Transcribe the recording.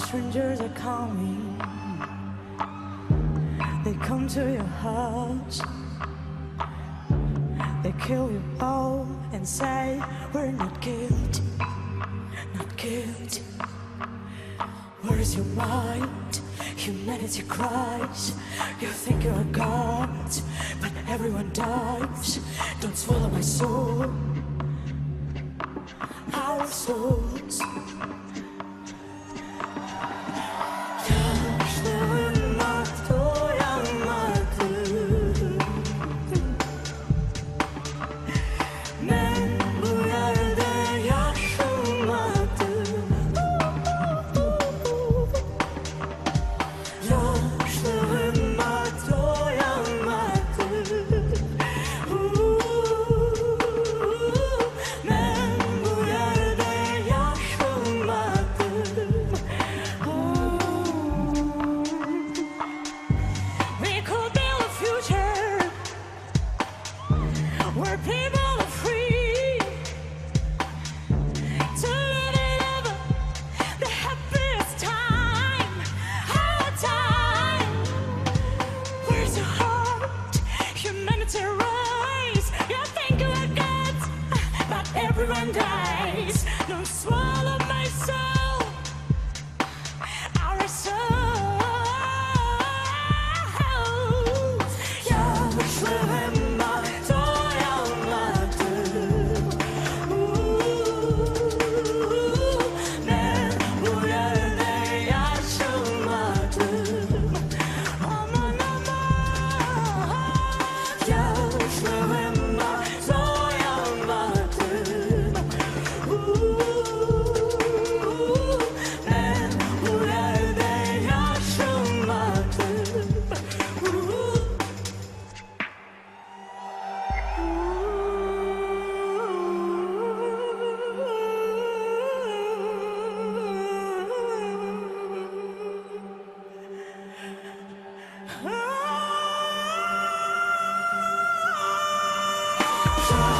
strangers are coming. They come to your house. They kill you all and say, We're not guilty, not guilty. Where's your mind? Humanity cries. You think you're a god, but everyone dies. Don't swallow my soul. Our souls. Everyone dies. Don't swallow my soul. Ben